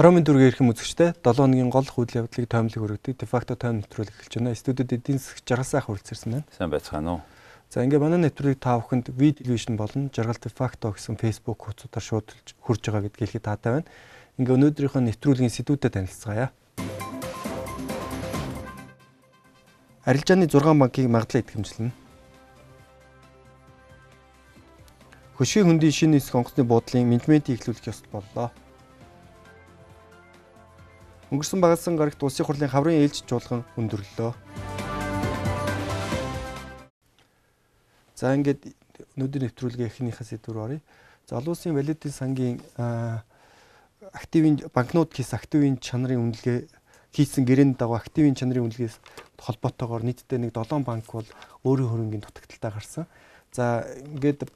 Ороомын дүргийн эрхэм үзэгчтэй 7 хоногийн гол үйл явдлыг тоомлог өргөдөг дефакто тоом нэвтрүүлэг эхэлж байна. Студиуд эдийн засаг жаргалсаах хүрэлцэрсэн байна. Сайн байцгаана уу? За ингээ манай нэвтрүүлгийг та бүхэнд ви телевизэн болон жаргал дефакто гэсэн Facebook хуудасаар шууд хүрж байгаа гэдгийг хэлэхэд таатай байна. Ингээ өнөөдрийнхөө нэвтрүүлгийн сэдвүүдэд танилцгаая. Арилжааны 6 банкыг магадлал идэвхжлэнэ. Хөшгийн хөндийн шинэ нисэх онгоцны буудлын менежментийг эхлүүлэх ёстой боллоо. Өнгөрсөн багасан гарагт улсын хурлын хаврын ээлж жуулган өндөрлөлөө. За ингээд өнөөдөр нэвтрүүлгээ эхнийхээ сэдвээр оръё. За олон улсын валютын сангийн активын банкнот кейс активын чанарын үнэлгээ хийсэн гэрээний дагуу активын чанарын үнэлгээс холбоотойгоор нийтдээ нэг 7 банк бол өөрийн хөрөнгийн дутагдaltaй гарсан. За ингээд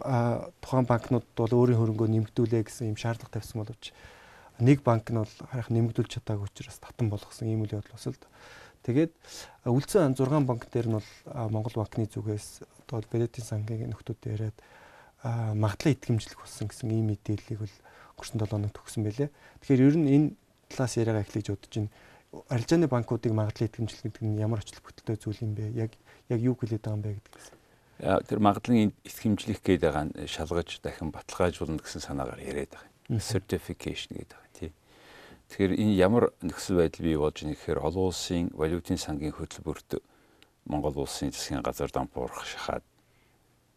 тухайн банкнууд бол өөрийн хөрөнгөө нэмэгдүүлээ гэсэн юм шаардлага тавьсан боловч нэг банк нь бол харах нэмэгдүүлж чадаагүй учраас татан болгосон ийм үйл явдал бас л тэгээд үлдсэн 6 банк дээр нь бол Монгол банкны зүгээс одоо Бэлэтийн сангийн нөхдүүд яриад магадлал итгэмжлэх болсон гэсэн ийм мэдээллийг бол өнгөрсөн 7 хоногт өгсөн байлээ. Тэгэхээр ер нь энэ талаас яриагаа эхлэж удаж байна. Арилжааны банкуудыг магадлал итгэмжлэх гэдэг нь ямар очлог бүтэлтэй зүйл юм бэ? Яг яг юу хэлээд байгаа юм бэ гэдгээс. Тэр магадлалын итгэмжлэх гээд байгаа нь шалгаж дахин баталгаажуулна гэсэн санаагаар яриад байгаа. Certification гэдэг Тэгэхээр энэ ямар нөхцөл байдал бий болж байгаа гэхээр олон улсын валютын сангийн хөтөлбөрт Монгол улсын засгийн газар дампуурах шахаад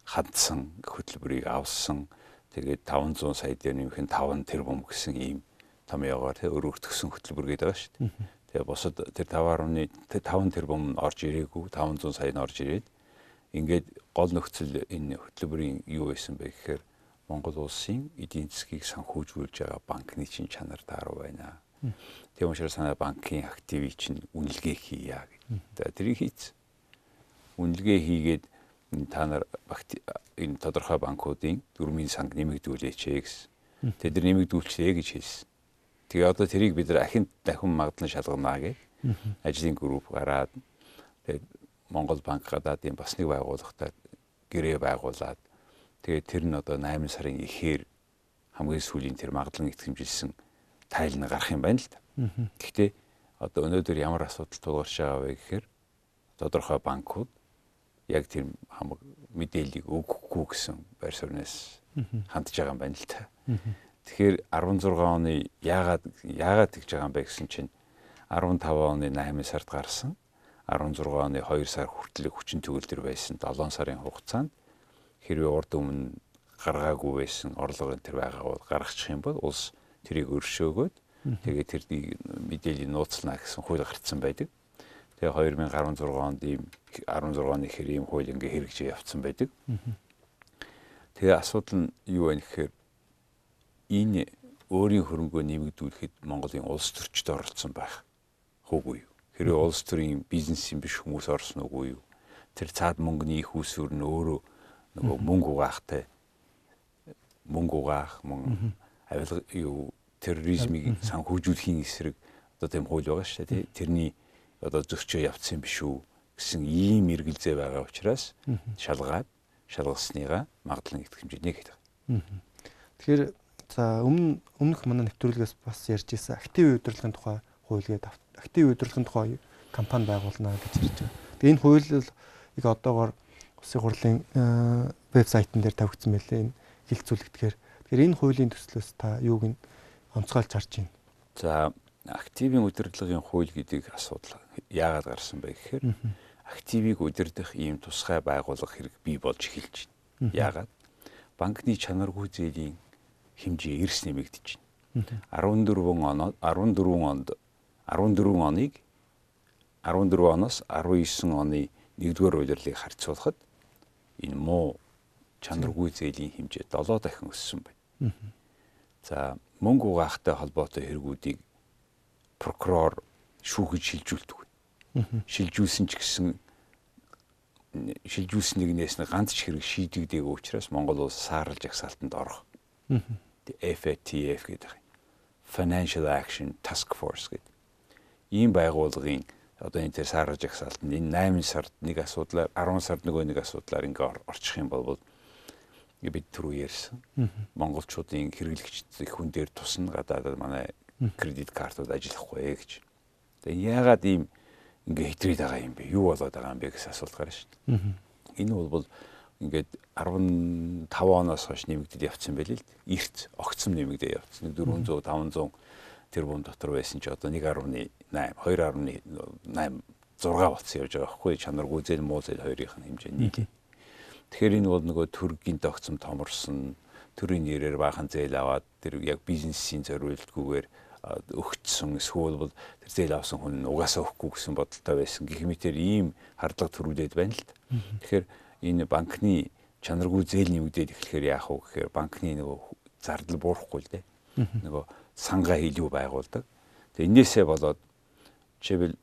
хандсан хөтөлбөрийг авсан. Тэгээд 500 сая дээр нэмэх нь 5 тэрбум гэсэн ийм томьёогоор тэ өргөгдсөн хөтөлбөр гэдэг байгаа шүү дээ. Тэгээ бусад тэр 5.5 тэрбум орж ирээгүй 500 сая нь орж ирээд ингээд гол нөхцөл энэ хөтөлбөрийн юу байсан бэ гэхээр Монгол улсын эдийн засгийг санхүүжүүлж байгаа банкны чин чанар тааруу байна. Тийм учраас санаа банкын активыг чинь үнэлгээ хийя гэдэг. Тэрийг хийц. Үнэлгээ хийгээд та нар энэ тодорхой банкуудын дөрмийн санг нэмэгдүүлээч гэсэн. Тэд нар нэмэгдүүлчихээ гэж хэлсэн. Тэгээ одоо тэрийг бид нар ахин дахин магадлан шалганаа гэж ажлын групп гараад тэгээд Монгол банк гадаадын бас нэг байгууллагатай гэрээ байгуулад Тэгээд тэр нь одоо 8 сарын ихээр хамгийн сүүлийн тэр магадлан итгэмжилсэн тайл нь гарах юм байна л да. Гэхдээ одоо өнөөдөр ямар асуудал тулгарч байгаа вэ гэхээр тодорхой банкуд яг тэр хамаг мэдээллийг өгөхгүй гэсэн байр сууриас хандж байгаа юм байна л та. Тэгэхээр 16 оны яагаад яагаад тэгж байгаа юм бэ гэсэн чинь 15 оны 8 сард гарсан 16 оны 2 сар хүртэл хүчин төгөлдөр байсан 7 сарын хугацаанд хэрвээ урд өмнө гаргаагүй байсан орлогын тэр байгаагууд гаргачих юм бол улс тэрийг өршөөгөөд тэгээд тэр мэдээллийг нууцлана гэсэн хууль гарцсан байдаг. Тэгээ 2016 онд ийм 16 оны хэр ийм хууль ингээ хэрэгжиж явцсан байдаг. Тэгээ асуудал нь юу вэ гэхээр энэ өөрийн хөрөнгөө нэмэгдүүлэхэд Монголын улс төрчд оролцсон байх хөөгүй юу? Хэрвээ улс төрийн бизнесийн биш хүмүүс орсон уу юу? Тэр цаад мөнгөний их усүр нь өөрөө нөгөө мөнгө угаахтай мөнгө угаах мөн авилга юу терроризмыг санхүүжүүлэхийн эсрэг одоо тийм хууль байгаа шүү дээ тэрний одоо зөрчөө явцсан биш үү гэсэн ийм эргэлзээ байгаа учраас шалгаад шалгасныгаа магадлан их хэмжээний гэдэг. Тэгэхээр за өмнө өмнөх манай нэвтрүүлгээс бас ярьж ирсэн актив удирдлагын тухай хууль гэдэг актив удирдлагын тухай компани байгуулна гэж ярьж байгаа. Тэгээ энэ хууль яг одоогоор Улсын хурлын э, вебсайтн дээр тавигдсан байлээ энэ хилцүүлэгдэхээр. Тэгэхээр энэ хуулийн төслөөс та юуг нь онцгойлж харж байна? За активын удирдлагын хууль гэдэг асуудал яагаад гарсан бэ гэхээр активыг удирдах ийм тусгай байгууллага хэрэг бий болж эхэлж байна. Яагаад? Банкны чанаргүй зээлийн хэмжээ эрс нэмэгдэж байна. 14 оноо 14 онд 14 оныг 14 оноос 19 оны 1-р удирдлыг харьцуулахад энэ муу чанаргүй зээлийн хэмжээ 7 дахин өссөн байна. За мөнгө угаахтай холбоотой хэрэгүүдийг прокурор шүүхэж шилжүүлдэг. Шилжүүлсэн ч гэсэн шилжүүлсэн нэгнээс нь ганц ч хэрэг шийдэгдээгүй учраас Монгол улс саарл жагсаалтанд орох. FATF гэдэг Financial Action Task Force гэдэг. Ийм байгууллагын одоо энэ тэр саарж агсаалтанд энэ 8 сард нэг асуудлаар 10 сард нөгөө нэг асуудлаар ингээ орчих юм бол бид түрүү ярьсан. Монголчуудын хэрэглэгчдийн хүн дээр тусна гадаадад манай кредит картууд ажиллахгүй гэж. Тэгээ яагаад ийм ингээ хэтрээд байгаа юм бэ? Юу болоод байгаа юм бэ гэсэн асуулт гарна шүү дээ. Энэ бол ингээд 15 оноос хойш нэмэгдэж явцсан байл л эрт огцом нэмэгдээ явцсан 400 500 тэрбум дотор байсан чи одоо 1.8 2.8 6 болцсон явж байгаа байхгүй чанаргүй зээл муу зээл хоёрын хэмжээ нийлээ. Тэгэхээр энэ бол нөгөө төргийн тогтцом томорсон төрийн нэрээр баахан зээл аваад тэр яг бизнесийн зориултгүйгээр өгчсөн эсвэл бол тэр зээл авсан хүн угаасаа өгөхгүй гэсэн бодолтой байсан гэх мэтэр ийм хардлага төрүүлээд байна л. Тэгэхээр энэ банкны чанаргүй зээл нэмэгдээд эхлэхээр яах вэ гэхээр банкны нөгөө зардал буурахгүй л дээ. Нөгөө сангаа илүү байгуулдаг. Тэгээ энээсээ болоод жишээлбэл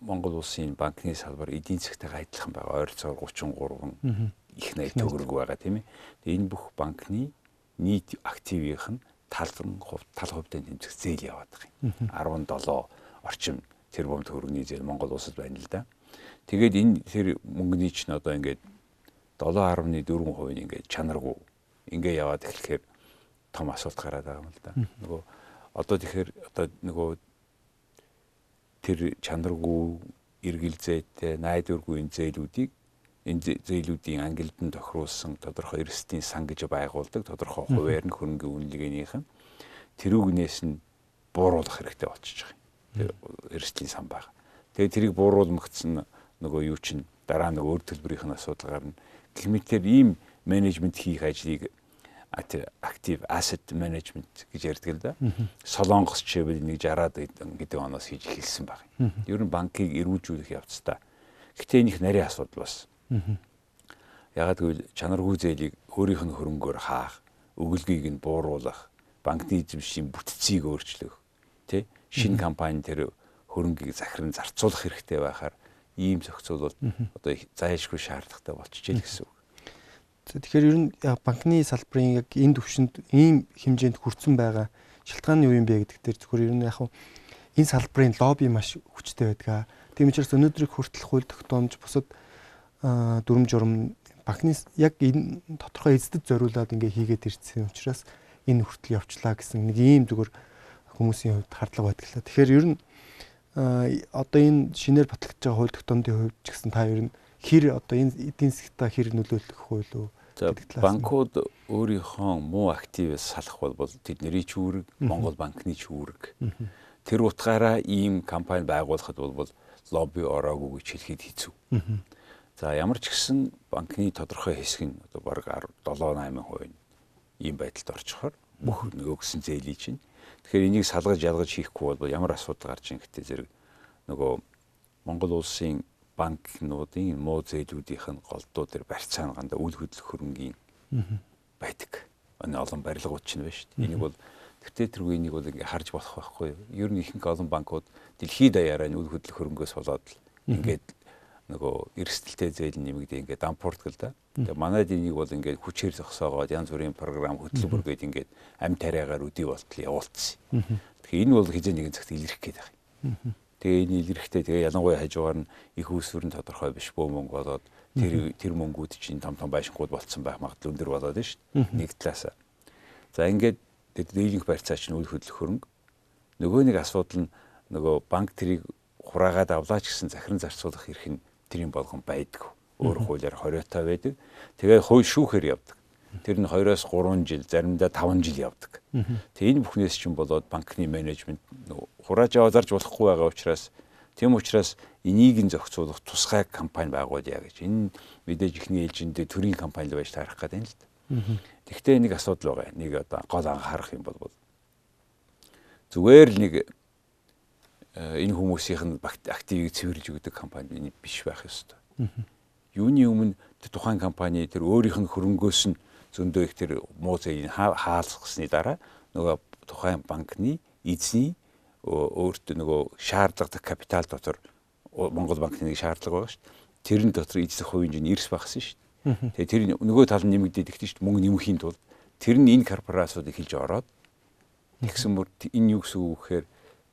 Монгол улсын банкны салбар эдийн засгтайгаа адилхан байгаа. Ойролцоогоор 33 их найд төгрөг байгаа тийм ээ. Тэгээ энэ бүх банкны нийт активийнх нь талан хувь тал хувьтай тэмцэх зээл яваад байгаа юм. 17 орчим тэрбум төгрөгийн зээл Монгол улсад байна л да. Тэгээд энэ тэр мөнгөний чинь одоо ингээд 7.4% нь ингээд чанаргүй ингээ яваад эхлэхээр том асуулт гараад байгаа юм л да. Нөгөө одоо тэгэхээр одоо нөгөө тэр чанаргүй эргэлзээтэй найдваргүй энэ зээлүүдийг энэ зээлүүдийн ангилдан тохируулсан тодорхой эрсдлийн сан гэж байгуулдаг тодорхой хуваар нь хөрөнгөний үнэлгээнийх нь тэрүүгнээс нь бууруулах хэрэгтэй болчихж байгаа юм. Эрсдлийн сан байгаа. Тэгээ тэрийг бууруулмагцсан нөгөө юу чинь дараа нөгөө өөр төлбөрийнх нь асуудал гарна. Гэмээр ийм менежмент хийх ажлыг active asset management гэж ярьдаг л да. Солонгос чивэл нэг 60-аад гэдэг оноос хийж эхэлсэн баг. Ер нь банкыг эрүүжүүлэх явцдаа. Гэтэ энэ их нарийн асуудал бас. Ягаад гэвэл чанаргүй зээлийг өөрийнх нь хөрөнгөөр хаах, өгөлгийг нь бууруулах, банкны эзэмшийн бүтцийг өөрчлөх, тий? Шинэ компани тэр хөрөнгийг захиран зарцуулах хэрэгтэй байхаар ийм зохицуул бол одоо зайлшгүй шаардлагатай болчихжээ гэсэн үг. Тэгэхээр ер нь банкны салбарын яг энэ төвшөнд ийм хэмжээнд хүрсэн байгаа шалтгаан нь юу юм бэ гэдэг дээр зөвхөн ер нь яг энэ салбарын лобби маш хүчтэй байдаг. Тийм учраас өнөөдрийг хүртэл хууль тогтоомж бусад дүрм журм банкны яг энэ тодорхой эздэд зориулаад ингээ хийгээд ирсэн учраас энэ хүртэл явчлаа гэсэн нэг ийм зүгээр хүмүүсийн хувьд хардлага байдаг л. Тэгэхээр ер нь одоо энэ шинээр батлагдж байгаа хууль тогтоомдын хувьд ч гэсэн та ер нь хэр одоо энэ эдийн засгтаа хэр нөлөөлөх хууль үү? Банкуд өөрийнхөө муу активээс салах бол тэдний ч үүрэг, Монгол банкны ч үүрэг. Тэр утгаараа ийм компани байгуулахад бол лобби ороогүй гэж хэлэхэд хэцүү. За ямар ч гэсэн банкны тодорхой хэсэг нь одоо баг 7 8% ийм байдалд орчихоор бүх нөгөө гисэн зээлий чинь. Тэгэхээр энийг салгаж ялгаж хийхгүй бол ямар асуудал гарч ийн гэтээ зэрэг нөгөө Монгол улсын банкнуудын муу зээлүүдийнх нь голдуу дээр барьцаанганда үл хөдлөх хөрөнгийн байдаг. Энэ олон барилгууд чинь байна шүү дээ. Энийг бол тэгтээ тэргүй энийг бол ингээ харж болох байхгүй юу? Ер нь ихэнх олон банкуд дэлхийд даяараа үл хөдлөх хөрөнгөөс болоод ингээд нөгөө эрсдэлтэй зээл нэмэгдээ ингээд дампуурдаг л да. Тэгээ манайд энийг бол ингээд хүчээр зогсоогоод янз бүрийн програм хөтөлбөр гээд ингээд амь тариагаар өдий болтол явуулсан. Тэгэхээр энэ бол хизээ нэгэн цагт илэрх гээд байгаа. Тэгээ энэ илэрхтэй тэгээ ялангуяа хажуугаар нь их усвэр нь тодорхой биш бөө мөнгө болоод тэр тэр мөнгүүд чинь том том байшингууд болцсон байх магадлал өндөр болоод нь шүү дээ. Нэг талаас. За ингээд дийлэнх барьцаа чинь үл хөдлөх хөрөнгө. Нөгөө нэг асуудал нь нөгөө банк тэрийг хураагаад авлаач гэсэн захиран зарцуулах эрх нь тэрийн болгон байдаг. Өөр хуулиар 20 та байдаг. Тэгээ хууль шүүхээр явдаг. Тэр нь 2-оос 3 жил, заримдаа 5 жил явдаг. Тэгээ энэ бүхнээс чинь болоод банкны менежмент хурааж аваа зарж болохгүй байгаа учраас тийм учраас энийг нь зохицуулах тусгай компани байгуулъя гэж. Энэ мэдээж ихний ээлжиндээ төрийн компани байж таарах гэдэг юм л да. Тэгвэл нэг асуудал байгаа. Нэг одоо гол анхаарах юм бол зүгээр л нэг Э, энэ хүмүүсийнх нь активийг цэвэрлж өгдөг компани биш байх ёстой. Юуны өмнө тухайн компани тэр өөрийнх нь хөрөнгөөс нь зөндөө их тэр муу зэйг хаалгасны дараа нөгөө тухайн банкны эзний өөртөө нөгөө шаардлагатай капитал дотор Монгол банкны нэг шаардлага байгаа шүү дээ. Тэрэн дотор эзлэх хувийн жин эрс багсан шүү дээ. Тэгээ тэр нөгөө тал нь нэмэгдээд ихтэй шүү дээ. Мөнгө нэмэхийн тулд тэр нь энэ корпорациудыг хилж ороод тэгсэн мөр энэ юу гэсэн үг гэхээр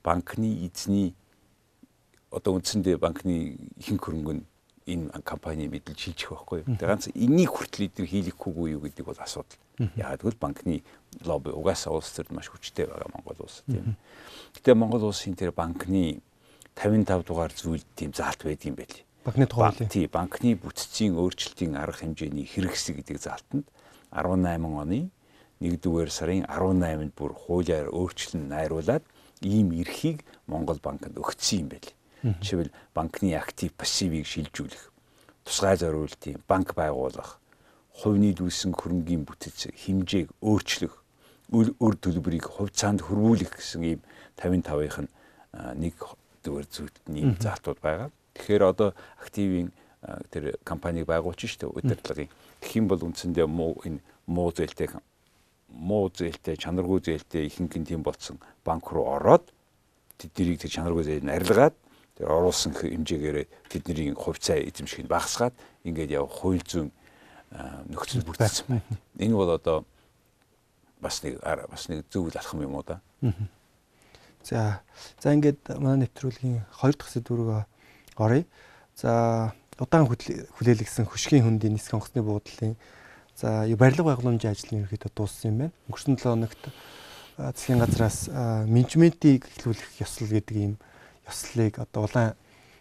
банкны эзний одоо үндсэндээ банкны ихэнх хөрөнгө нь энэ компани мэдэлж хийчих байхгүй. Тэгээ ганц энийг хүртэл эдгээр хийлгэхгүй юу гэдэг бол асуудал. Яагаад гэвэл банкны лобби угаасаа улс төрд маш хүчтэй байгаа Монгол улс тийм. Гэтэ Монгол улсын тэр банкны 55 дугаар зүйл тийм заалт байдгийн байли. Банкны тухай. Тий, банкны бүтцийн өөрчлөлтийн арга хэмжээний хэрэгсэл гэдэг заалтанд 18 оны 1-р сарын 18-нд бүр хуулиар өөрчлөн найруулад ийм эрхийг Монгол банкнд өгсөн юм байли. Жишээл банкны актив пассивыг шилжүүлэх, тусгай зориултын банк байгуулах, хувь нийлүүлсэн хөрөнгийн бүтэц хэмжээг өөрчлөх, өр төлбөрийг хувь цаанд хөрвүүлэх гэсэн ийм 55-ийнх нь нэг дүүр зүйлт нэм заалтууд байгаа. Тэгэхээр одоо активын тэр компаниг байгуулж штэ удирдлагын. Юм бол үндсэндээ муу энэ муу зээлтэй муу зээлтэй чанаргүй зээлтэй ихэнх нь тийм болсон банк руу ороод тэднийг тэр чанаргүй зээл нь арилгаад тэр оруулсан хэмжээгээр тэдний хувьцаа эзэмших нь багасгаад ингээд явах хууль зүйн нөхцөл бүрдсэн байна. Энэ бол одоо бас нэг бас нэг зөв алхам юм уу да. За за ингээд манай нэвтрүүлгийн 2 дахь сэдвүүрөө оръё. За удаан хүлээлгсэн хөшгийн хөндийн нисэх онгоцны буудлын за барилга байгууламжийн ажлын ерөөхдөө дууссан юм байна. Өнгөрсөн 7 хоногт засгийн газраас менежментийг эхлүүлэх ёслол гэдэг ийм ёслолыг одоо улаан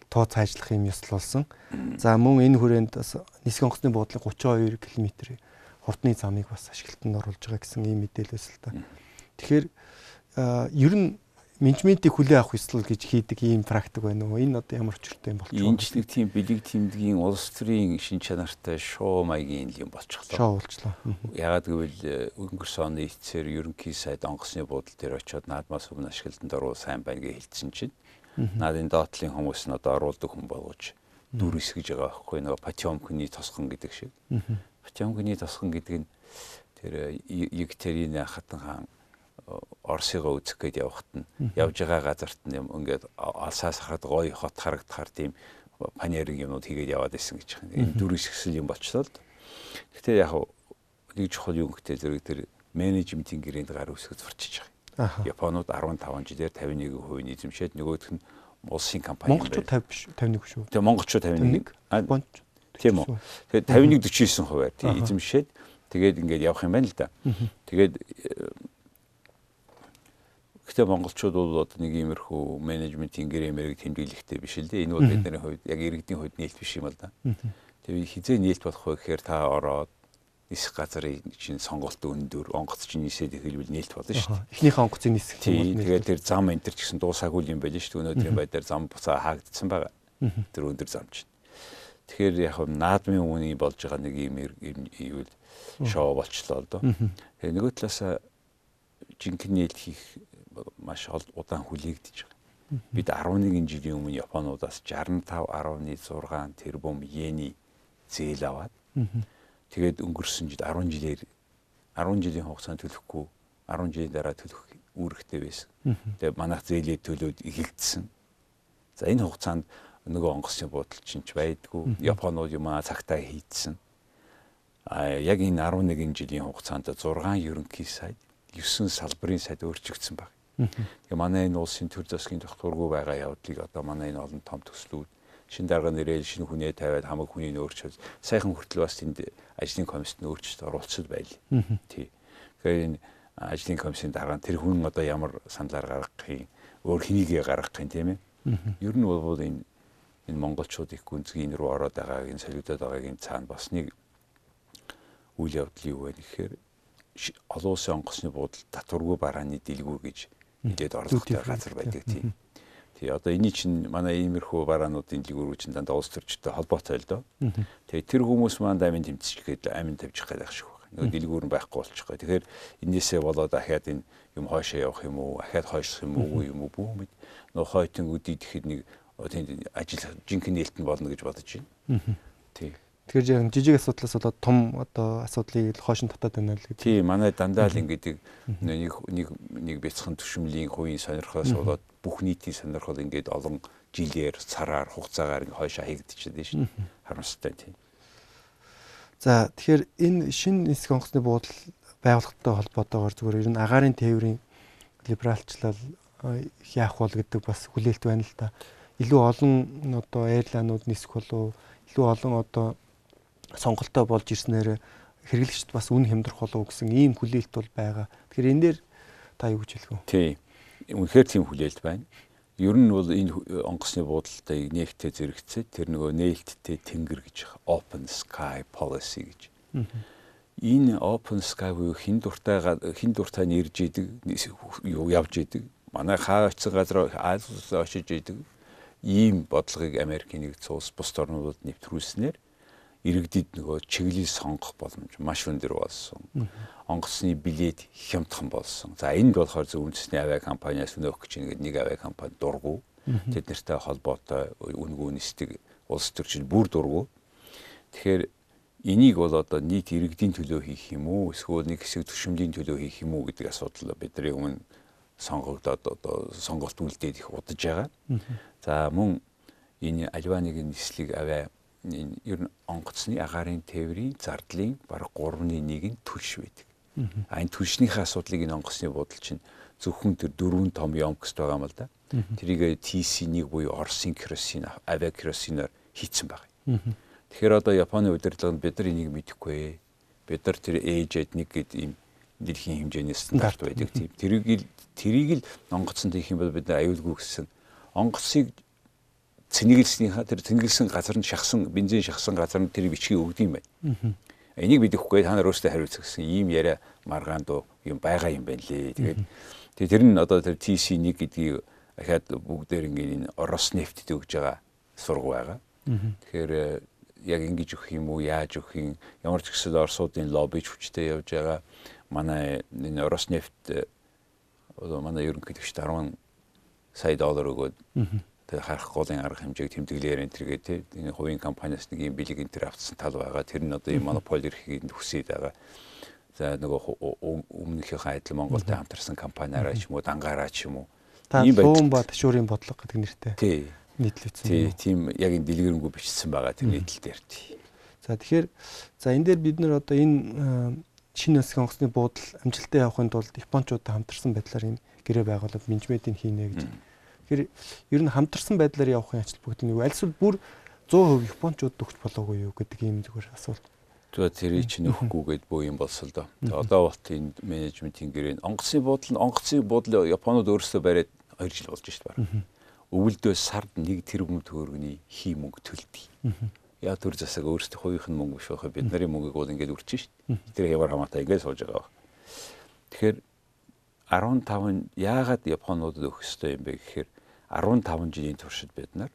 тууц хайжлах юм ёслол болсон. За мөн энэ хүрээнд бас нисэх онгоцны буудлын 32 км хурдны замыг бас ашиглалтанд оруулж байгаа гэсэн ийм мэдээлэл өсөл та. Тэгэхээр ер нь менежментийг хүлээн авах ёслол гэж хийдэг ийм практик байна уу? Энэ одоо ямар учиртай юм болчих вэ? Нэг тийм бэлэг тэмдгийн улс төрийн шин чанартай шоу маягийн юм болчихлоо. Шоу болчлоо. Ягаад гэвэл э, өнгөрсөн оны эцсээр ерөнхий сайд онгоцны буудлын дээр очиод наадмаас өмнө ашиглалтанд оруу сайн байна гэж хэлсэн чинь наадын доотлын хүмүүс нь одоо оруулдаг хүн болгож дүр эсгэж байгаа байхгүй нөгөө Патёмкны тосгон гэдэг шиг. Патёмкны тосгон гэдэг нь тэр Екатерина хатан хаан Оросыгоо үзэх гээд явхад нь явж байгаа газарт нь ингээд алсаас харахад гоё хот харагдахаар тийм панерын юмнууд хийгээд яваад исэн гэж байна. Энэ дүр эсгсэл юм болчлоо. Гэтэ яг нэг чухал юм гэхдээ зэрэг тэр менежментийн гэрээнд гар үсгэж зурчиж байгаа. Японууд 15 жилээр 51% нь эзэмшээд нөгөөх нь улсын компани Монголчууд 50 биш 51 шүү. Тэгээ монголчууд 51. Японч. Тийм үү. Тэгээд 51 49 хувиар тийм эзэмшээд тэгээд ингээд явах юм байна л да. Тэгээд Гэхдээ монголчууд бол одоо нэг иймэрхүү менежментийн гэрэмэрийг тэмдэглэхтэй биш л дээ. Энэ бол бидний хувьд яг иргэдийн хувьд нээлт биш юм л да. Тэгээд хизээ нээлт болох вэ гэхээр та ороод нисэх газрын чинь сонголт өндөр онгоц чинь нисээд эхэлвэл нээлт болно шүү дээ. Эхнийхээ онгоцыг нисэх юм бол тэгээд тэр зам энэ төр ч гэсэн дуусаагүй юм байл шүү дээ. Өнөөдрийн байдлаар зам буцаа хаагдсан байгаа. Тэр өндөр зам чинь. Тэгэхээр яг наадмын үний болж байгаа нэг юм ивэл шоу болчлоо л доо. Тэгээ нөгөө талаас жинхэнэ нээлт хийх маш удаан хүлээгдэж байгаа. Бид 11 жилийн өмнө Японуудаас 65.6 тэрбум йений зээл аваад Тэгээд өнгөрсөн жил 10 жилээр 10 жилийн хугацаанд төлөхгүй 10 жилийн дараа төлөх үүрэгтэй байсан. Тэгээд манайх зээлээ төлөөд эхэлсэн. За энэ хугацаанд нөгөө онгоцны буудал чинь байдгүй. Японууд юм аа цагтаа хийдсэн. А яг энэ 11 жилийн хугацаанд 6 ерөнхий сайд 9 салбарын сайд өөрчигдсөн баг. Тэгээ манай энэ улсын төр засгийн тогтворгүй байгаа явдлыг одоо манай энэ олон том төслүүд шин дарга нэрэл шинэ хүнээ тавиад хамаг хүнийг өөрчилж сайхан хүртэл бас тэнд ажлын комиссд өөрчлөлт оруулцад байл. Тий. Тэгэхээр энэ ажлын комиссийн дараа тэр хүн одоо ямар саналаар гаргахын өөр хэнийгээ гаргахын тийм ээ. Ер нь бол энэ энэ монголчууд их гүнзгий рүү ороод байгааг энэ солиудад байгаагийн цаана бас нэг үйл явдал юу вэ гэхээр олон улсын онгоцны буудал татваргүй барааны дэлгүүр гэж нэлээд орлоготой газар байдаг тийм. Тий одоо эний чинь манай иймэрхүү бараануудын дэлгүүрүүд чинь дандаа улс төрчтэй холбоотой л доо. Тэгээ тэр хүмүүс маань амин тэмцэжлэхэд амин тавьчих гэдэг шиг байна. Нөгөө дэлгүүр нь байхгүй болчих гоо. Тэгэхээр энээсээ болоод ахаад энэ юм хойшоо явах юм уу? Ахаад хойших юм уу юм уу бүү мэд. Нөгөө хойтон үдий тэгэхэд нэг тэнд ажил жинхэнэ нээлт нь болно гэж бодож байна. Тий. Тэгэхээр яг жижиг асуудлаас болоод том одоо асуудлыг хойшин татаад байна л гэдэг. Тийм манай дандаа л ингээд нэг нэг нэг бяцхан төшмөлийн хувийн сонирхоос болоод бүх нийтийн сонирхол ингээд олон жилээр цараар хугацаагаар ингээд хойшоо хаягдчихад шүү. Харамсалтай тийм. За тэгэхээр энэ шинэ нисэх онгоцны буудал байгууллагатай холбоотойгоор зүгээр ер нь агаарын тээврийн либералчлал яах бол гэдэг бас хүлээлт байна л да. Илүү олон одоо эйрлайнууд нисэх болов илүү олон одоо сонголтоо болж ирснээр хэрэглэгчд бас үн хямдрах болов гэсэн ийм хүлээлт бол байгаа. Тэгэхээр энэ дээр та юу гэж хэлэх вэ? Тийм. Үнэхээр тийм хүлээлт байна. Ер нь бол энэ онгоцны буудалтай нэгтээ зэрэгцээ тэр нөгөө нээлттэй тэнгэр гэж open sky policy гэж. Энэ open sky буюу хин дуртай хин дуртай нэрж идэг юу явж идэг. Манай хаа очсон газар айлс очиж идэг. Ийм бодлогыг Америкийн нэгдсэн улс бус орнуудад нэвтрүүлснээр иргэдэд нөгөө чиглэл сонгох боломж маш өндөр болсон. Онгоцны билет хямдхан болсон. За энд болохоор зөв үндэсний авиа компаниас өнөөх гэж нэг нэг авиа компани дургу. Тэд нартай холбоотой үнэгүй нисдэг улс төрчид бүр дургу. Тэгэхээр энийг бол одоо нийт иргэдийн төлөө хийх юм уу эсвэл нэг хэсэг төшөмлийн төлөө хийх юм уу гэдэг асуудал бидний өмнө сонгогдоод одоо сонголт үлдээд их удаж байгаа. За мөн энэ альва нэгэн нислэг авиа ер нь онгоцны агаарын тээврийн зардлын бараг 3-ны 1 нь түлш байдаг. А энэ түлшнийхээ асуудлыг энэ онгоцны буудал чинь зөвхөн тэр дөрвөн том ёмкст байгаа юм л да. Тэрийг TC1 буюу Оросын керосин, авиа керосиноор хийцэн байгаа. Тэгэхээр одоо Японы удирдлаганд бид нар энийг мэдэхгүй. Бид нар тэр ээжэд нэг гэд ийм дэлхийн хэмжээний стандарт байдаг. Тийм. Тэрийг тэрийг л онгоцонд хийх юм бол бид аюулгүй гэсэн. Онгоцыг цэнэглэснийхаа тэр цэнэглэсэн газар нь шахсан бензин шахсан газар нь тэр бичгийг өгд юм байна. Энийг бидэхгүй та нар өөрсдөө хариуцах гэсэн ийм яриа маргаан доо юм байгаа юм байна лээ. Тэгээд тэгээд тэр нь одоо тэр TC1 гэдгийг ахаад бүгдээр ингээд энэ Орос нефтд өгж байгаа сург байгаа. Тэгэхээр э, яг ингэж өгөх юм уу яаж өгөх юм ямар ч гэсэн Оросуудын лобби хүчтэй явж байгаа. Манай энэ Орос нефт э, одоо манай ерөнхийлөгчд 10 сая доллар өгөөд тэгээ харах голын арга хэмжээг тэмдэглээр энэ төргээ тий энэ хувийн компаниас нэг юм бэлэг энэ төр авцсан тал байгаа. Тэр нь одоо юм монополь эрхийг хүсээд байгаа. За нөгөө өмнөхийнхээ адил Монголд хамтарсан компаниараа ч юм уу дангаараа ч юм уу. Ийм баун ба ташуурын бодлого гэдэг нэртэй. Тий. Нийтлэгдсэн. Тий, тийм яг энэ дэлгэрэнгүй бичсэн байгаа тэр нийтлэл дээр тий. За тэгэхээр за энэ дээр бид нар одоо энэ шинэ насгийн онгоцны буудал амжилттай явахын тулд Япончуудад хамтарсан байдлаар энэ гэрээ байгуулалт менежментийг хийнэ гэж Тэгэхээр ер нь хамтарсан байдлаар явахын ачлал бүгд нэг альсвал бүр 100% японочдод өгч болоогүй юу гэдэг ийм зүгээр асуулт. Тэгээ тэрийг чинь өгөхгүйгээд бөө юм болсон л доо. Одоо болт энэ менежментийн гэрээ онгоцны буудлын онгоцны буудлын японууд өөрсдөө бариад 2 жил болж шít баг. Өвөлдөө сард 1 тэрбум төгрөгийн хий мөнгө төлдөг. Яа төр засаг өөрсдөө хувийнх нь мөнгө биш байхаа бид нарын мөнгөийг бол ингээд үрчэн шít. Тэр ямар хамаатай ингээд сууж байгаа. Тэгэхээр 15 нь яагаад японуудад өгөх ёстой юм бэ гэхээр 15 жилийн туршид бид нар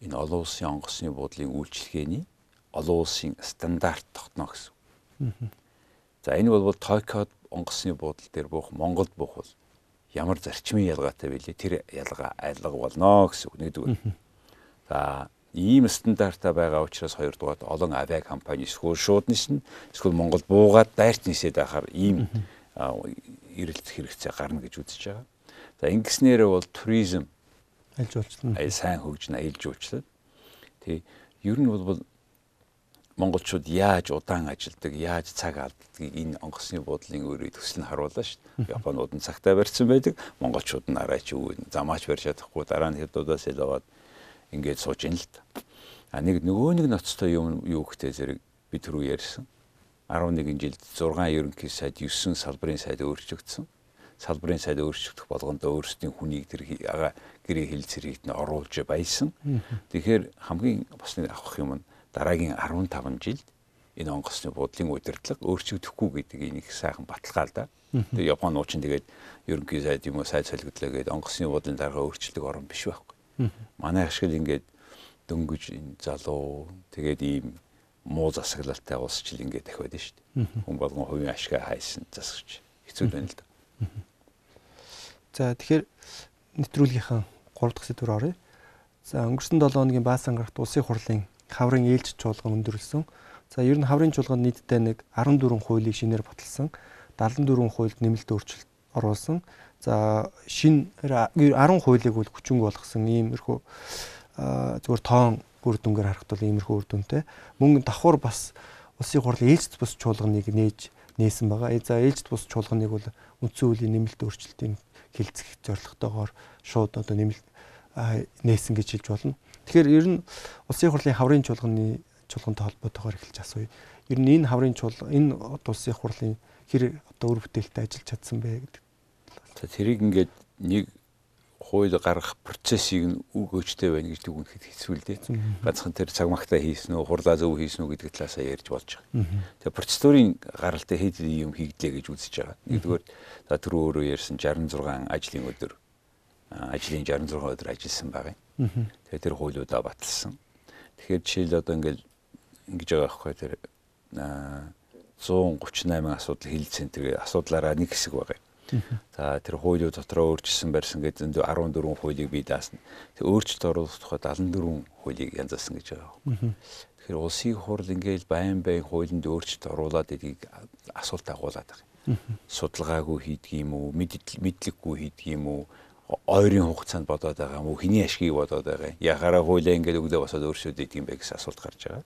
энэ олон улсын онгоцны буудлын үйлчилгээний олон улсын стандарт тогтно гэсэн. За энэ бол Токиод онгоцны буудлын дээр буух Монголд буух бол ямар зарчмын ялгаатай вэ? Тэр ялгаа айлга болно гэсэн үг нэгдүгээр. За ийм стандартаа байгаа учраас хоёрдугаар олон авиа компани эсвэл шууд ниснэ эсвэл Монгол буугаад дайрт нисээд байхаар ийм эрэлт хэрэгцээ гарна гэж үзэж байгаа. За ингэснээрээ бол туризм айлж уулчлаа. Ай сайн хөгжнө, айлж уулчлаа. Тэг. Ер нь бол монголчууд яаж удаан ажилдаг, яаж цаг алддгийг энэ онгоцны буудлын өөрийн төсөл нь харууллаа шүү дээ. Японууд нь цагтаа барьсан байдаг, монголчууд нь арай ч үгүй замаач барьж чадахгүй дараа нь хэдудаас илгаад ингээд сууж ин л та. А нэг нөгөө нэг ноцтой юм юу гэхтэй зэрэг би түрүү ярьсан. 11 жилд 6 ерөнхий сайд 9 салбарын сайд өөрчлөгдсөн салбарын сайд өөрчлөгдөх болгондоо өөрсдийн хүнийг тэр гэрээ хил цэрэгт нь оруулж баясан. Тэгэхээр хамгийн бас нэг авах юм нь дараагийн 15 жилд энэ онгоцны буудлын удирдлага өөрчлөгдөхгүй гэдэг энэ их сайхан баталгаа л да. Тэгээ Япон нуучин тэгээд ерөнхий сайд юм уу сайд солигдлоо гэдэг онгоцны буудлын дарга өөрчлөлт орон биш байхгүй. Манай ашиг ингээд дөнгөж энэ залуу тэгээд ийм муу засаглалтай улс чил ингээд дахиад шүү дээ. Хүн болгон хувийн ашгаа хайсан засагч хэцүү байна л да. За тэгэхээр нэвтрүүлгийнхаа 3 дахь сэдвээр оръё. За өнгөрсөн 7 хоногийн баасан гарагт улсын хурлын хаврын ээлж чуулган өндөрлсөн. За ер нь хаврын чуулганд нийтдээ нэг 14 хуулийг шинээр баталсан. 74 хуульд нэмэлт өөрчлөлт оруулсан. За шин 10 хуулийг бол хүчинг болгосон иймэрхүү зүгээр тоон үр дүнгээр харахад бол иймэрхүү үр дүнтэй. Мөн давхар бас улсын хурлын ээлжид бус чуулганыг нээж нээсэн байгаа. За ээлжид бус чуулганыг бол үндсэн хуулийн нэмэлт өөрчлөлтийн хилцэх зорилготойгоор шууд одоо нэмэлт нээсэн гэж хэлж болно. Тэгэхээр ер нь улсын хурлын хаврын чуулганы чуулгантай холбоотойгоор эхэлж асууя. Ер нь энэ хаврын чуулга энэ улсын хурлын хэр одоо өр бүтээлтэй ажиллаж чадсан бэ гэдэг. За тэрийг ингээд нэг хууль гаргах процессыг нь үг өчтэй байна гэж дүгнэхэд хэцүү л дээ. Ганцхан тэр цаг магтаа хийсэн үү, хурлаа зөв хийсэн үү гэдэг талаасаа ярьж болж байгаа. Тэгээ процедурын гаралтай хэд юм хийгдлээ гэж үзэж байгаа. Нэгдүгээр за түр өөрөө ярьсан 66 ажлын өдөр ажлын 66 өдөр ажилласан байгаа юм. Тэгээ тэр хуулиудаа баталсан. Тэгэхээр жишээл одоо ингээл ингэж байгаа байхгүй тэр 138 асуудал хил центр асуудлаараа нэг хэсэг байгаа. За тэр хуулийг дотроо өөрчилсөн барьсан гэж зөндөө 14 хуулийг бий даасна. Тэг өөрчлөлт оруулах тухай 74 хуулийг янзалсан гэж байгаа. Тэгэхээр улсын хурл ингээл байн байн хуулинд өөрчлөлт оруулаад эдгийг асуулт агуулад байгаа. Судалгаагүй хийдэг юм уу, мэдлэггүй хийдэг юм уу, ойрын хугацаанд бодоод байгаа юм уу, хэний ашгийг бодоод байгаа юм. Яхаараа хуулиа ингээд өгдөө босоод өөрсөд идэг юм бэ гэсэн асуулт гарч байгаа.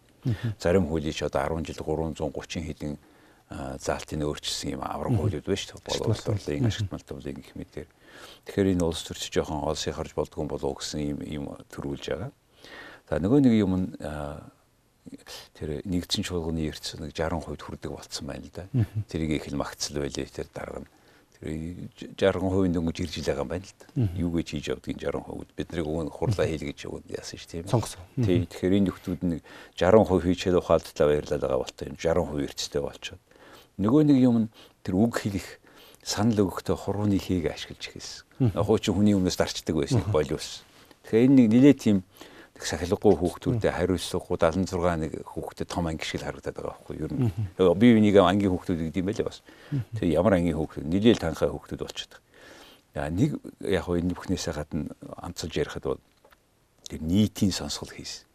Зарим хуулийг ч одоо 10 жил 330 хэдэн заалтыг өөрчилсөн юм авраг хуулиуд байна шүү дээ. Боловс турлын ашигт малтуулын гэх мэтэр. Тэгэхээр энэ улс төрч жоохон олсын харж болдгоо болов гэсэн юм юм төрүүлж байгаа. За нөгөө нэг юм нь тэр нэгдсэн чуулганы эрдэс нэг 60% хүрдэг болцсон байна л да. Тэрийг их л магтсал байлээ тэр дарга нь. Тэр 60% дөнгөж ирж байгаа юм байна л да. Юу гэж хийж явдгийг 60% бид нарыг өгөн хурлаа хийл гэж өгөн яасан ш тийм. Сонгосон. Тий. Тэгэхээр энэ нөхдүүд нэг 60% хийчээд ухаалттай баярлалаа байгаа болтой юм. 60% эрдэстэй болчиход нөгөө нэг юм нь тэр үг хэлэх санал өгөхдөө хурууны хийг ашиглаж ихсэн. Хуучин хүний өмнөөс дарчдаг байсан болиус. Тэгэхээр энэ нэг нилээ тийм сахилгагүй хүүхдүүдэд хариуцлахгүй 76 нэг хүүхдэд том анги шиг харагдаад байгаа байхгүй юу? Ер нь би бинийг ангийн хүүхдүүд гэдэг юм байлээ бас. Тэгээ ямар ангийн хүүхдүүд нилээл танхаа хүүхдүүд болчихдог. Яа нэг яг хоо энэ бүхнээсээ гадна амцалж ярихад бол тэр нийтийн сонсгол хийсэн.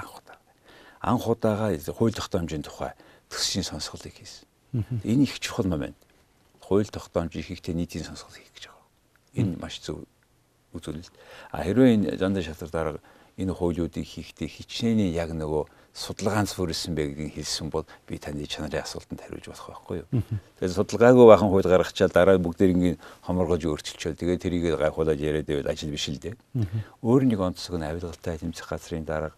Анх удаа. Анх удаага хууль тогтоомжийн тухай төсшийн сонсголыг хийсэн. Энэ их чухал юм байна. Хууль тогтоомж ихтэй нийтийн сонсгол хийх гэж байгаа. Энэ маш зөв үзүүлэлт. А хэрвээ энэ зандаа шалтар дарга энэ хуулиудыг хийхдээ хичнээн яг нөгөө судалгаанц хүрсэн бэ гэдгийг хэлсэн бол би таны чанарын асуултанд хариулж болох байхгүй юу. Тэгээд судалгаагүй бахан хууль гаргачаал дараа бүгдээр ингээд хоморгож өөрчилчөөл тэгээд тэрийг гайхуулаад яриад байвал ажил биш л дээ. Өөр нэг онцлог нь авилгалтай тэмцэх газрын дарга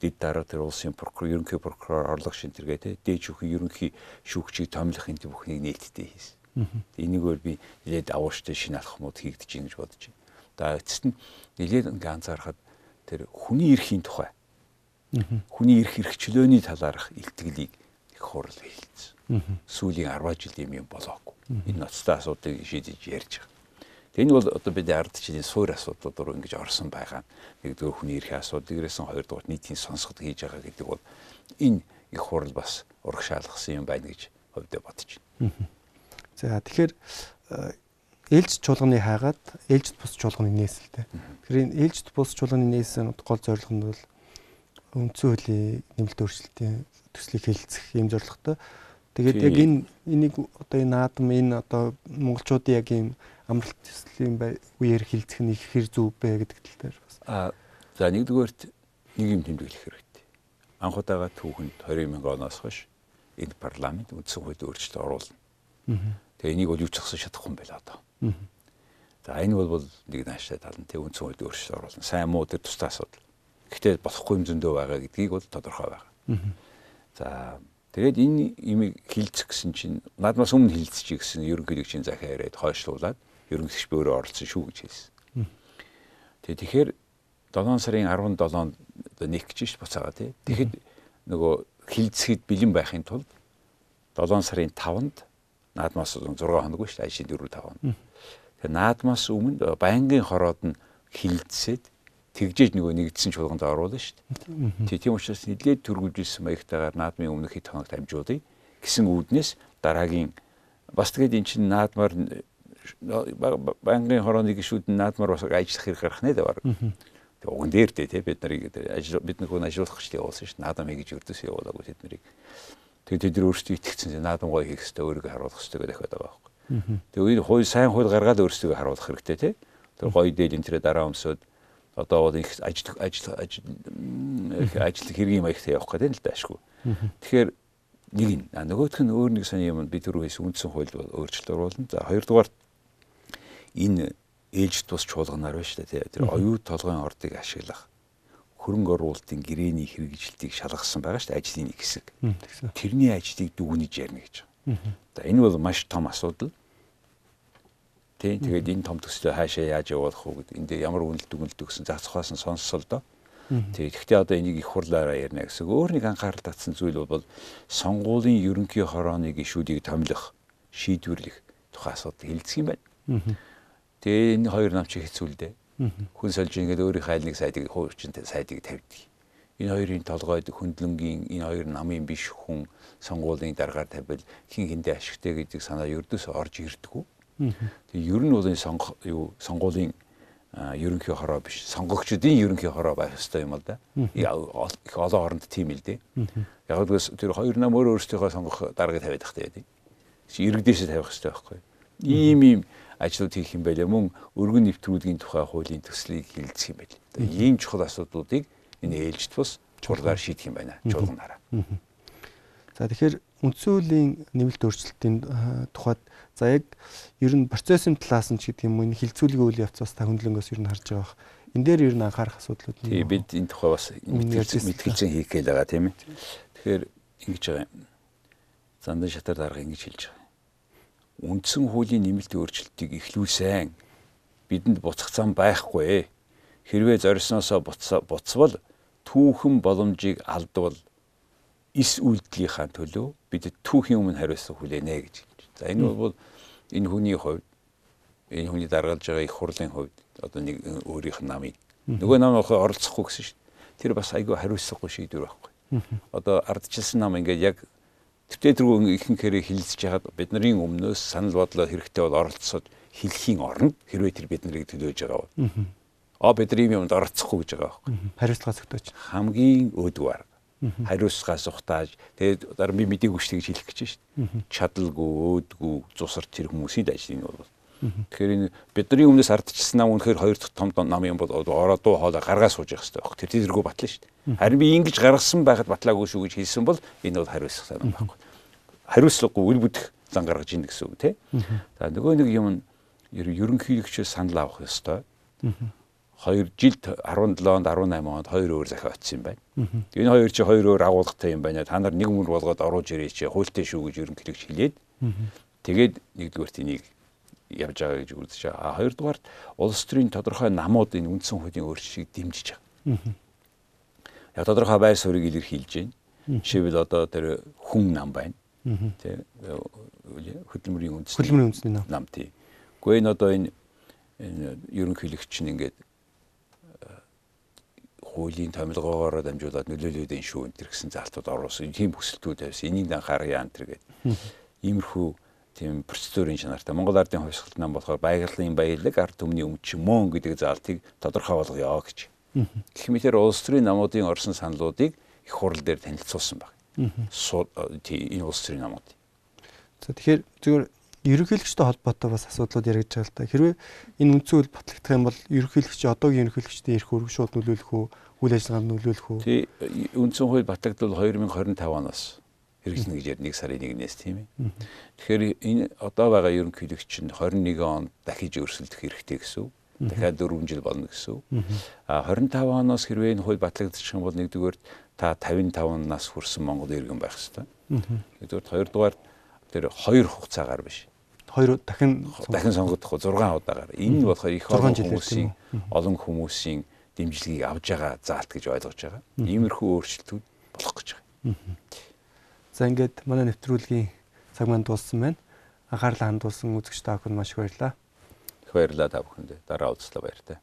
дэд дараа тэр улсын прокурор, ерөнхий прокурор, орлого шинтергээ те дээд шүүхийн ерөнхий шүүгчийг томилох энэ бүхнийг нээлттэй хийсэн. Энийгээр би нэлээд авууштай шинэ алхмууд хийгдэж байна гэж бодож байна. За эцэст нь нэлээд ингээ анзаархад тэр хүний эрхийн тухай хүний эрх эрхчлөөний талаарх илтгэлийг их хурал хэлсэн. Сүүлийн 10 жилийн юм болоогүй. Энэ ноцтой асуудлыг шийдэж ярьж байгаа. Энэ бол одоо бид ардчлалын суур асуудлууд руу ингэж орсон байгаа. Нэгдүгээр хүний эрхийн асуудал, дээрээс нь хоёрдугаар нийтийн сонсгод хийж байгаа гэдэг бол энэ их хурал бас урагшаалгасан юм байна гэж хувьдаа бодож байна. За тэгэхээр ээлж чуулганы хайгаад ээлжид бус чуулганы нээсэлтэй. Тэгэхээр энэ ээлжид бус чуулганы нээсэн гол зорилго нь бол үндсэн хуулийн нэмэлт өөрчлөлтийн төслийг хэлэлцэх юм зорилготой. Тэгээд яг энэ энийг одоо энэ наадам энэ одоо монголчуудын яг ийм амралт төслийн үеэр хилцэх нь их хэр зүв бэ гэдэг тал дээр бас. Аа за нэгдүгээрт нэг юм тэмдэглэх хэрэгтэй. Анх удаага түүхэнд 20 мянган оноос хойш энэ парламент үндсэн хууль өөрчлөлт оруулна. Тэгээ энийг бол юу ч зогсож чадахгүй юм байна одоо. За энэ бол нэг нааштай тал нь тэг үндсэн хууль өөрчлөлт оруулна. Сайн муу тэр тусдаа асуудал. Гэхдээ болохгүй юм зөндөө байгаа гэдгийг бол тодорхой байгаа. За тэгээд энэ имийг хилцэх гэсэн чинь надмаас өмнө хилцчих гэсэн ерөнхийдөө чинь захиа яриад хойшлуулад ерөнхийлөгч би өөрөө оролцсон шүү гэж хэлсэн. Тэгээ тэгэхээр 7 сарын 17-нд нэг гэж ш буцаага тий. Тэгэхэд нөгөө хилцэхэд бэлэн байхын тулд 7 сарын 5-нд наадмаас 6 хоног биш ажлын 4 5 хоног. Тэгээ наадмаас өмнө байнгын хороод нь хилцээд тэгжээж нөгөө нэгдсэн чуулганд оруулна шүү дээ. Тийм учраас нэлээд төргүүлжсэн маягтайгаар наадмын өмнөх хэд хоногт амжуулъя гэсэн үүднээс дараагийн бас тэгээд эн чинь наадмаар банкны хорооны гишүүд наадмаар бас ажиллах хэрэг гарах нэ даа. Тэг уган дээр дээ тий бид нарыг ажил бид нэг хүн ажиллах гэж явуулсан шүү. Наадам хийж өрдөөс явуулаагүй тэд нарыг. Тэгээд тэд нар өөрсдөө итгэцэн наадам гоё хийх хэрэгтэй өөрийгөө харуулах хэрэгтэй дахиад байгаа байхгүй. Тэгээд хууль сайн хууль гаргаад өөрсдөө харуулах хэрэгтэй тий. Тэр гоё дээл энэ тэрэ дараа өмсөд одоо бол их ажил ажил ажил ажил хэргийн маягтай явах гэдэг нь л даашгүй. Тэгэхээр нэг нь нөгөөх нь өөр нэг сони юм бид түрүү хийсэн үндсэн хууль өөрчлөлт оруулна. За хоёрдугаар энэ ээлж тус чуулганаар байна шүү дээ. Тэр оюу толгойн ордыг ашиглах хөрөнгө оруулалтын гэрээний хэрэгжилтийг шалгасан байгаа шүү дээ ажлын нэг хэсэг. Тэрний ажлыг дүгнэж ярина гэж. За энэ бол маш том асуудал. Тийм тэгээд энэ том төслөө хаашаа яаж явуулах вэ гэдэг энд ямар үнэлт дүгнэлт өгсөн зохиос нь сонссоо л доо. Тэгээд гэхдээ одоо энийг их хурлаараа ярина гэсэн. Өөр нэг анхаарал татсан зүйл бол сонгуулийн ерөнхий хорооны гишүүдийг томилох, шийдвэрлэх тухай асуудал хилцэх юм байна. Тэгээ энэ хоёр нам чи хэцүүлдэ. Хүн сольж ингээд өөрийнхөө айл нэг сайдыг хуучинтай сайдыг тавьдаг. Энэ хоёрын толгойд хөндлөнгийн энэ хоёр намын биш хүн сонгуулийн дараагаар тавил хин хиндэ ашигтай гэдэг санаа ердөөс орж ирдэггүй. Тэгээ ер нь бол энэ сонгох юу сонгуулийн ерөнхий хороо биш сонгогчдын ерөнхий хороо байх хэрэгтэй юм л да. Их олон оронд тийм л дээ. Яг л тэр хоёр нам өөр өөрсдийнхөө сонгох даргаыг тавиад тахтай байдаг. Иргэдээсээ тавих хэрэгтэй байхгүй. Ийм ийм ажлууд хийх юм байлаа мөн өргөн нэвтрүүлгийн тухай хуулийн төслийг хилцэх юм байл. Ийм чухал асуудлуудыг энэ ээлжид бус чуулгаар шийдэх юм байна. Чуулганаараа. За тэгэхээр үндсэн хуулийн нэмэлт өөрчлөлтийн тухайд за яг ер нь процессын талаас нь ч гэдэг юм уу энэ хилцүүлгийн үйл явц бас та хөндлөнгөөс ер нь харж байгаа. Энэ дээр ер нь анхаарах асуудлууд нь. Тий бид энэ тухай бас мэтгэлцэн хийх гээл байгаа тийм ээ. Тэгэхээр ингэж байгаа юм. Зандан шатар дарга ингэж хэлж байгаа үндсэн хуулийн нэмэлт өөрчлөлтийг эхлүүлсэн. Бидэнд буцах зам байхгүй. Хэрвээ зорьсноосоо буцвал түүхэн боломжийг алдвал эс үйлдэлийнхаа төлөө бид түүхийн өмнө хариуцлага хүлээнэ гэж. За энэ бол энэ хүний хувьд энэ хүний даргалж байгаа их хурлын хувьд одоо нэг өөрийнх нь намыг нөгөө нам оролцохгүй гэсэн шүү дээ. Тэр бас айгүй хариуцлагагүй шийдвэр байхгүй. Одоо ардчилсан нам ингээд яг Тэвтэргүй ихэнхээрээ хилцэж хаад бидний өмнөөс санал бодлоо хэрэгтэй бол оролцоод хэлхийн оронд хэрвээ тэр бид нарыг төлөөж байгаа бол. Аа бидний юмд оролцохгүй гэж байгаа байхгүй. Хариуцлагаас өгтөөч. Хамгийн өдвөр. Хариуцлагаас ухтааж тэгээд дараа би мдийггүй шүү гэж хэлэх гэж шүү. Чадалгүй, өөдгүй, зусар тэр хүмүүсийн ажил энэ бол. Тэгэхээр энэ бидний өмнөөс ардчилсан нам үнэхээр хоёр дахь том нам юм бол ороо дуу хоолой гаргаа сууж явах хэрэгтэй байхгүй. Тэр тэргүй батлаа шүү дээ. Харин би ингэж гаргасан байхад батлаагүй шүү гэж хэлсэн бол энэ бол хариуцлага юм байхгүй. Хариуцлагагүй үл бүдэх зан гаргаж ийн гэсэн үг тий. За нөгөө нэг юм ерөнхийлөгчөөс санал авах ёстой. 2 жилд 17-онд 18 онд хоёр өөр захиа очсон юм байна. Энэ хоёр чи хоёр өөр агуулгатай юм байна. Та нар нэг мөр болгоод оруулж ирээ чи хуультай шүү гэж ерөнхийлөгч хэлээд тэгээд нэгдүгээр тэнийг явж байгаа гэж үзэж байгаа. А хоёрдугаар улс төрийн тодорхой намууд энэ үндсэн хуулийн өөрчлөлтийг дэмжиж байгаа. Яг тодорхой байр суурийг илэрхийлж байна. Жишээлбэл одоо тэр хүн нам байна. Тэ хөдөлмөрийн үндэсний хөдөлмөрийн үндэсний нам. Нам тий. Гэхдээ энэ одоо энэ ерөнхийлөгч нь ингээд хуулийн томилгоогоор дамжуулаад нөлөөлөд энэ шүү энэ гэсэн залтууд оруулсан. Тийм хүсэлтүүд тавьсан. Энийг анхаарах яан тэр гэдэг. Иймэрхүү тийм процедурын чанартай Монгол ардын хувьсгалт нам болохоор байгалийн баялаг ард түмний өмч мөн гэдэг заалтыг тодорхой болгоё гэж. Гэх мэтэр улс төрийн намуудын орсон саналуудыг их хурл дээр танилцуулсан баг. Энэ улс төрийн намууд. За тэгэхээр зөвхөн ерөнхийлөгчтэй холбоотой бас асуудлууд яригдж байгаа л та. Хэрвээ энэ үндсэн хууль батлагдах юм бол ерөнхийлөгч одоогийн ерөнхийлөгчдийн эрх үүрэг шууд нөлөөлөх үү? Үйл ажиллагаанд нөлөөлөх үү? Тий, үндсэн хууль батлагдвал 2025 оноос хэрэгжинэ гэж ярь 1 сарын 1-ээс тийм ээ. Тэгэхээр энэ одоо байгаа ерөнхийлөгч нь 21 онд дахиж өрсөлдөх хэрэгтэй гэсэн үг. Дахиад 4 жил болно гэсэн үг. А 25 оноос хэрвээ энэ хууль батлагдчих юм бол нэгдүгээр та 55 нас хүрсэн Монгол иргэн байх хэрэгтэй. Нэгдүгээр хоёрдугаар тэр хоёр хугацаагаар биш. Хоёр дахин дахин сонгогдох 6 удаагаар. Энэ болохоор их олон хүмүүсийн олон хүмүүсийн дэмжлэгийг авж байгаа заалт гэж ойлгож байгаа. Иймэрхүү өөрчлөлтүүд болох гэж байгаа. За ингээд манай нэвтрүүлгийн цаг маань дууссан байна. Анхаарлаа хандуулсан үзэгч та бүхэнд маш их баярлалаа. Их баярлалаа та бүхэнд. Дараа уулзлаа баяртай.